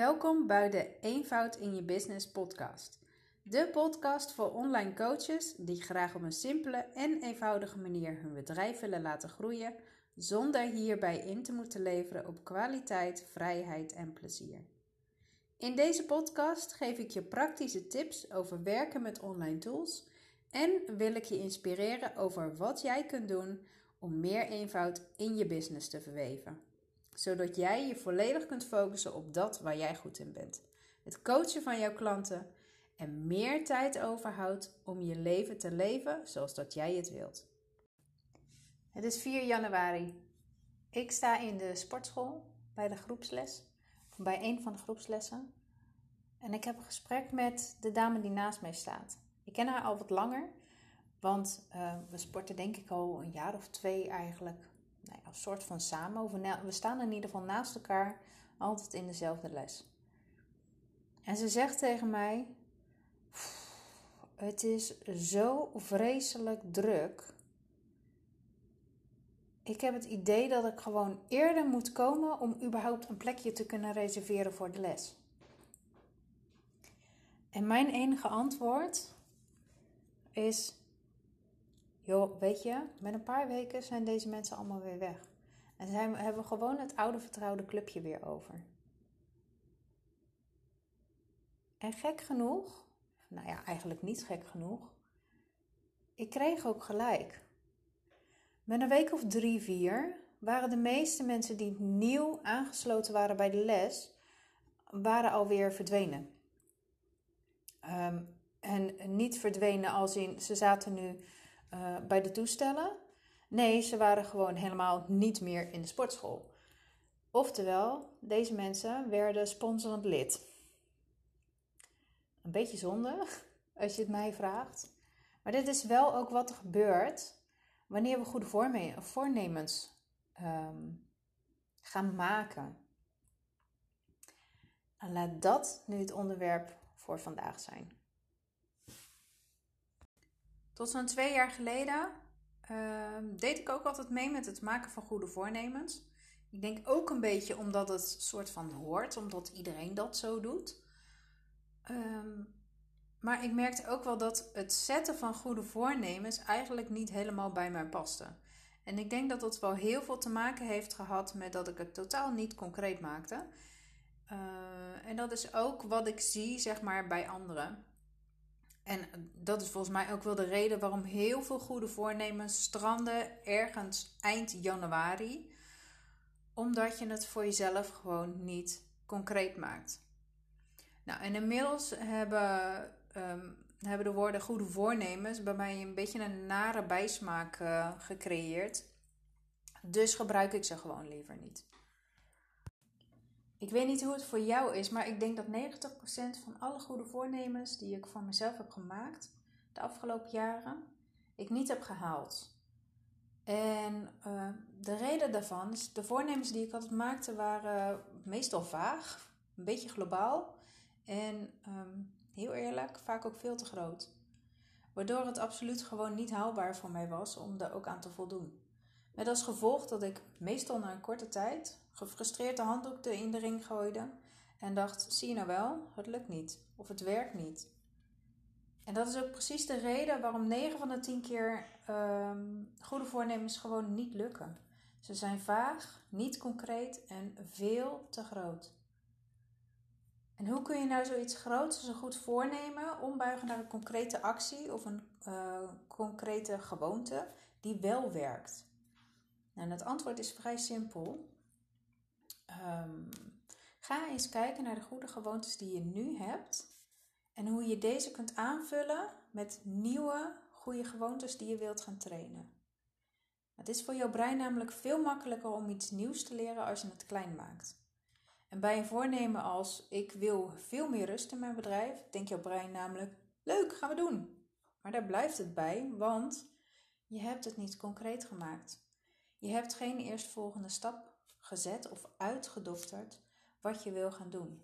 Welkom bij de Eenvoud in je Business podcast. De podcast voor online coaches die graag op een simpele en eenvoudige manier hun bedrijf willen laten groeien, zonder hierbij in te moeten leveren op kwaliteit, vrijheid en plezier. In deze podcast geef ik je praktische tips over werken met online tools en wil ik je inspireren over wat jij kunt doen om meer eenvoud in je business te verweven zodat jij je volledig kunt focussen op dat waar jij goed in bent. Het coachen van jouw klanten en meer tijd overhoudt om je leven te leven zoals dat jij het wilt. Het is 4 januari. Ik sta in de sportschool bij de groepsles, bij een van de groepslessen. En ik heb een gesprek met de dame die naast mij staat. Ik ken haar al wat langer, want uh, we sporten denk ik al een jaar of twee eigenlijk een soort van samen. We staan in ieder geval naast elkaar, altijd in dezelfde les. En ze zegt tegen mij: Het is zo vreselijk druk. Ik heb het idee dat ik gewoon eerder moet komen om überhaupt een plekje te kunnen reserveren voor de les. En mijn enige antwoord is: joh, weet je, met een paar weken zijn deze mensen allemaal weer weg. En zijn, hebben we gewoon het oude vertrouwde clubje weer over. En gek genoeg, nou ja, eigenlijk niet gek genoeg, ik kreeg ook gelijk. Met een week of drie, vier waren de meeste mensen die nieuw aangesloten waren bij de les, waren alweer verdwenen. Um, en niet verdwenen als in, ze zaten nu uh, bij de toestellen. Nee, ze waren gewoon helemaal niet meer in de sportschool. Oftewel, deze mensen werden sponsorend lid. Een beetje zonde, als je het mij vraagt. Maar dit is wel ook wat er gebeurt wanneer we goede voornemens um, gaan maken. En laat dat nu het onderwerp voor vandaag zijn. Tot zo'n twee jaar geleden uh, deed ik ook altijd mee met het maken van goede voornemens. Ik denk ook een beetje omdat het soort van hoort, omdat iedereen dat zo doet. Um, maar ik merkte ook wel dat het zetten van goede voornemens eigenlijk niet helemaal bij mij paste. En ik denk dat dat wel heel veel te maken heeft gehad met dat ik het totaal niet concreet maakte. Uh, en dat is ook wat ik zie, zeg maar, bij anderen. En dat is volgens mij ook wel de reden waarom heel veel goede voornemens stranden ergens eind januari. Omdat je het voor jezelf gewoon niet concreet maakt. Nou, en inmiddels hebben, um, hebben de woorden goede voornemens bij mij een beetje een nare bijsmaak uh, gecreëerd. Dus gebruik ik ze gewoon liever niet. Ik weet niet hoe het voor jou is, maar ik denk dat 90% van alle goede voornemens die ik voor mezelf heb gemaakt de afgelopen jaren, ik niet heb gehaald. En uh, de reden daarvan is, de voornemens die ik altijd maakte waren meestal vaag, een beetje globaal en um, heel eerlijk, vaak ook veel te groot. Waardoor het absoluut gewoon niet haalbaar voor mij was om daar ook aan te voldoen. Met als gevolg dat ik meestal na een korte tijd gefrustreerd de handdoek in de ring gooide en dacht: zie je nou wel, het lukt niet of het werkt niet. En dat is ook precies de reden waarom 9 van de 10 keer um, goede voornemens gewoon niet lukken. Ze zijn vaag, niet concreet en veel te groot. En hoe kun je nou zoiets groots als een goed voornemen ombuigen naar een concrete actie of een uh, concrete gewoonte die wel werkt? En het antwoord is vrij simpel. Um, ga eens kijken naar de goede gewoontes die je nu hebt en hoe je deze kunt aanvullen met nieuwe goede gewoontes die je wilt gaan trainen. Het is voor jouw brein namelijk veel makkelijker om iets nieuws te leren als je het klein maakt. En bij een voornemen als ik wil veel meer rust in mijn bedrijf, denkt jouw brein namelijk leuk, gaan we doen. Maar daar blijft het bij, want je hebt het niet concreet gemaakt. Je hebt geen eerstvolgende stap gezet of uitgedokterd wat je wil gaan doen.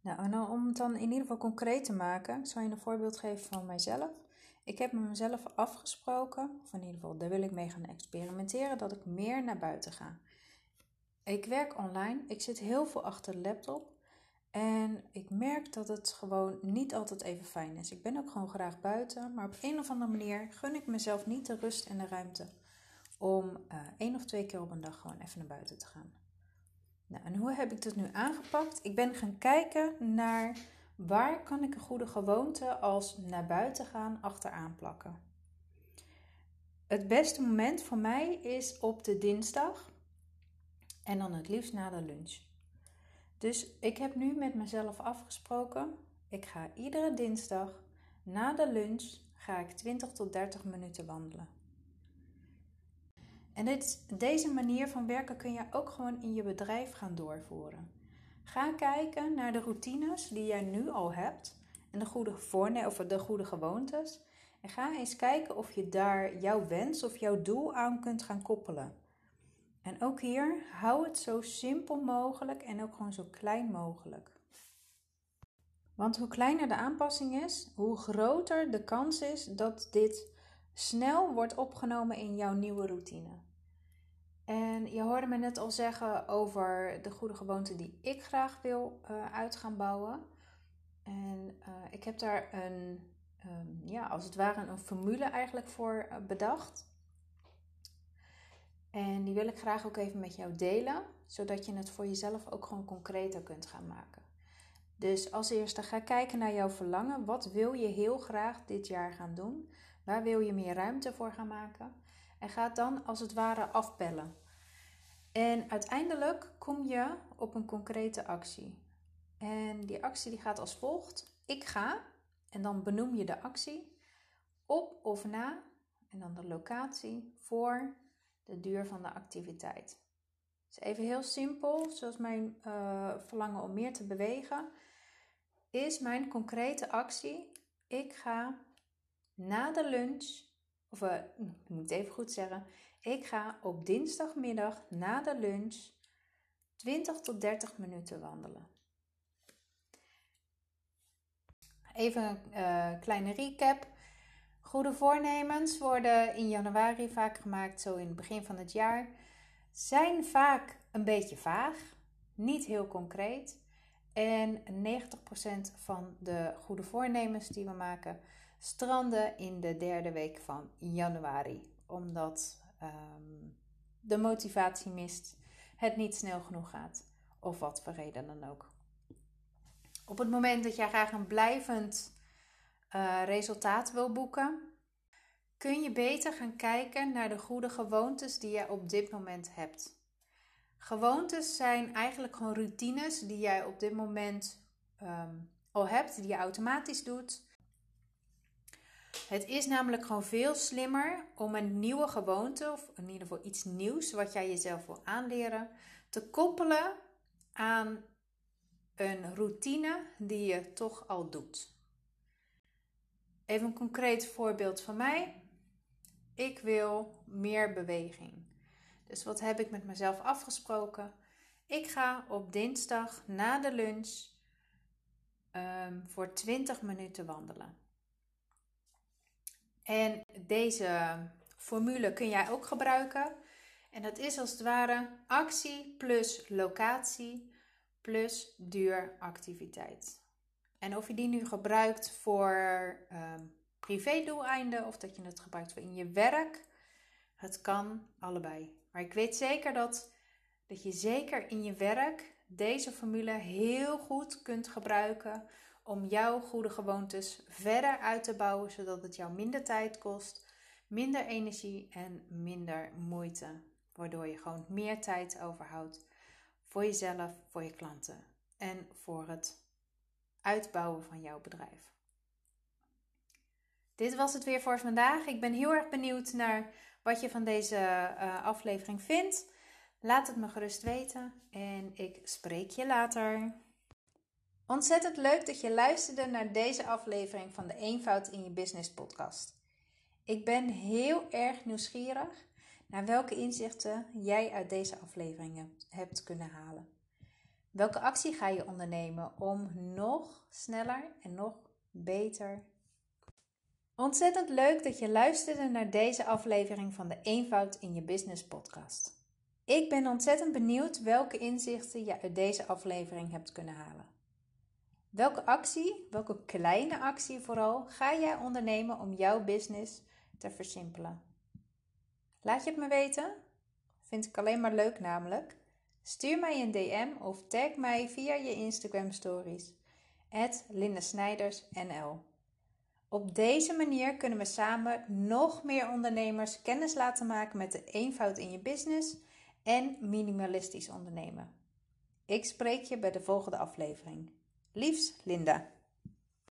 Nou, om het dan in ieder geval concreet te maken, zal je een voorbeeld geven van mijzelf. Ik heb met mezelf afgesproken, of in ieder geval daar wil ik mee gaan experimenteren, dat ik meer naar buiten ga. Ik werk online, ik zit heel veel achter de laptop En ik merk dat het gewoon niet altijd even fijn is. Ik ben ook gewoon graag buiten, maar op een of andere manier gun ik mezelf niet de rust en de ruimte om uh, één of twee keer op een dag gewoon even naar buiten te gaan. Nou, en hoe heb ik dit nu aangepakt? Ik ben gaan kijken naar waar kan ik een goede gewoonte als naar buiten gaan achteraan plakken. Het beste moment voor mij is op de dinsdag en dan het liefst na de lunch. Dus ik heb nu met mezelf afgesproken. Ik ga iedere dinsdag na de lunch ga ik 20 tot 30 minuten wandelen. En dit, deze manier van werken kun je ook gewoon in je bedrijf gaan doorvoeren. Ga kijken naar de routines die jij nu al hebt en de goede, voorne of de goede gewoontes. En ga eens kijken of je daar jouw wens of jouw doel aan kunt gaan koppelen. En ook hier, hou het zo simpel mogelijk en ook gewoon zo klein mogelijk. Want hoe kleiner de aanpassing is, hoe groter de kans is dat dit snel wordt opgenomen in jouw nieuwe routine. En je hoorde me net al zeggen over de goede gewoonte die ik graag wil uh, uit gaan bouwen. En uh, ik heb daar een, um, ja, als het ware een formule eigenlijk voor uh, bedacht. En die wil ik graag ook even met jou delen, zodat je het voor jezelf ook gewoon concreter kunt gaan maken. Dus als eerste ga kijken naar jouw verlangen. Wat wil je heel graag dit jaar gaan doen? Waar wil je meer ruimte voor gaan maken? En ga dan als het ware afpellen. En uiteindelijk kom je op een concrete actie. En die actie die gaat als volgt. Ik ga, en dan benoem je de actie, op of na, en dan de locatie, voor de duur van de activiteit. Dus even heel simpel, zoals mijn uh, verlangen om meer te bewegen, is mijn concrete actie. Ik ga na de lunch, of uh, ik moet even goed zeggen, ik ga op dinsdagmiddag na de lunch 20 tot 30 minuten wandelen. Even een uh, kleine recap. Goede voornemens worden in januari vaak gemaakt, zo in het begin van het jaar. Zijn vaak een beetje vaag, niet heel concreet. En 90% van de goede voornemens die we maken stranden in de derde week van januari. Omdat um, de motivatie mist, het niet snel genoeg gaat of wat voor reden dan ook. Op het moment dat jij graag een blijvend uh, resultaat wil boeken, kun je beter gaan kijken naar de goede gewoontes die je op dit moment hebt. Gewoontes zijn eigenlijk gewoon routines die jij op dit moment um, al hebt, die je automatisch doet. Het is namelijk gewoon veel slimmer om een nieuwe gewoonte, of in ieder geval iets nieuws wat jij jezelf wil aanleren, te koppelen aan een routine die je toch al doet. Even een concreet voorbeeld van mij. Ik wil meer beweging. Dus wat heb ik met mezelf afgesproken? Ik ga op dinsdag na de lunch um, voor 20 minuten wandelen. En deze formule kun jij ook gebruiken. En dat is als het ware actie plus locatie plus duuractiviteit. En of je die nu gebruikt voor um, privé-doeleinden of dat je het gebruikt voor in je werk, het kan allebei. Maar ik weet zeker dat, dat je zeker in je werk deze formule heel goed kunt gebruiken om jouw goede gewoontes verder uit te bouwen, zodat het jou minder tijd kost, minder energie en minder moeite. Waardoor je gewoon meer tijd overhoudt voor jezelf, voor je klanten en voor het uitbouwen van jouw bedrijf. Dit was het weer voor vandaag. Ik ben heel erg benieuwd naar wat je van deze uh, aflevering vindt. Laat het me gerust weten en ik spreek je later. Ontzettend leuk dat je luisterde naar deze aflevering van de Eenvoud in je Business podcast. Ik ben heel erg nieuwsgierig naar welke inzichten jij uit deze afleveringen hebt kunnen halen. Welke actie ga je ondernemen om nog sneller en nog beter? Ontzettend leuk dat je luisterde naar deze aflevering van de Eenvoud in je Business podcast. Ik ben ontzettend benieuwd welke inzichten je uit deze aflevering hebt kunnen halen. Welke actie, welke kleine actie vooral, ga jij ondernemen om jouw business te versimpelen? Laat je het me weten? Vind ik alleen maar leuk namelijk. Stuur mij een DM of tag mij via je Instagram stories. NL. Op deze manier kunnen we samen nog meer ondernemers kennis laten maken met de eenvoud in je business en minimalistisch ondernemen. Ik spreek je bij de volgende aflevering. Liefs, Linda.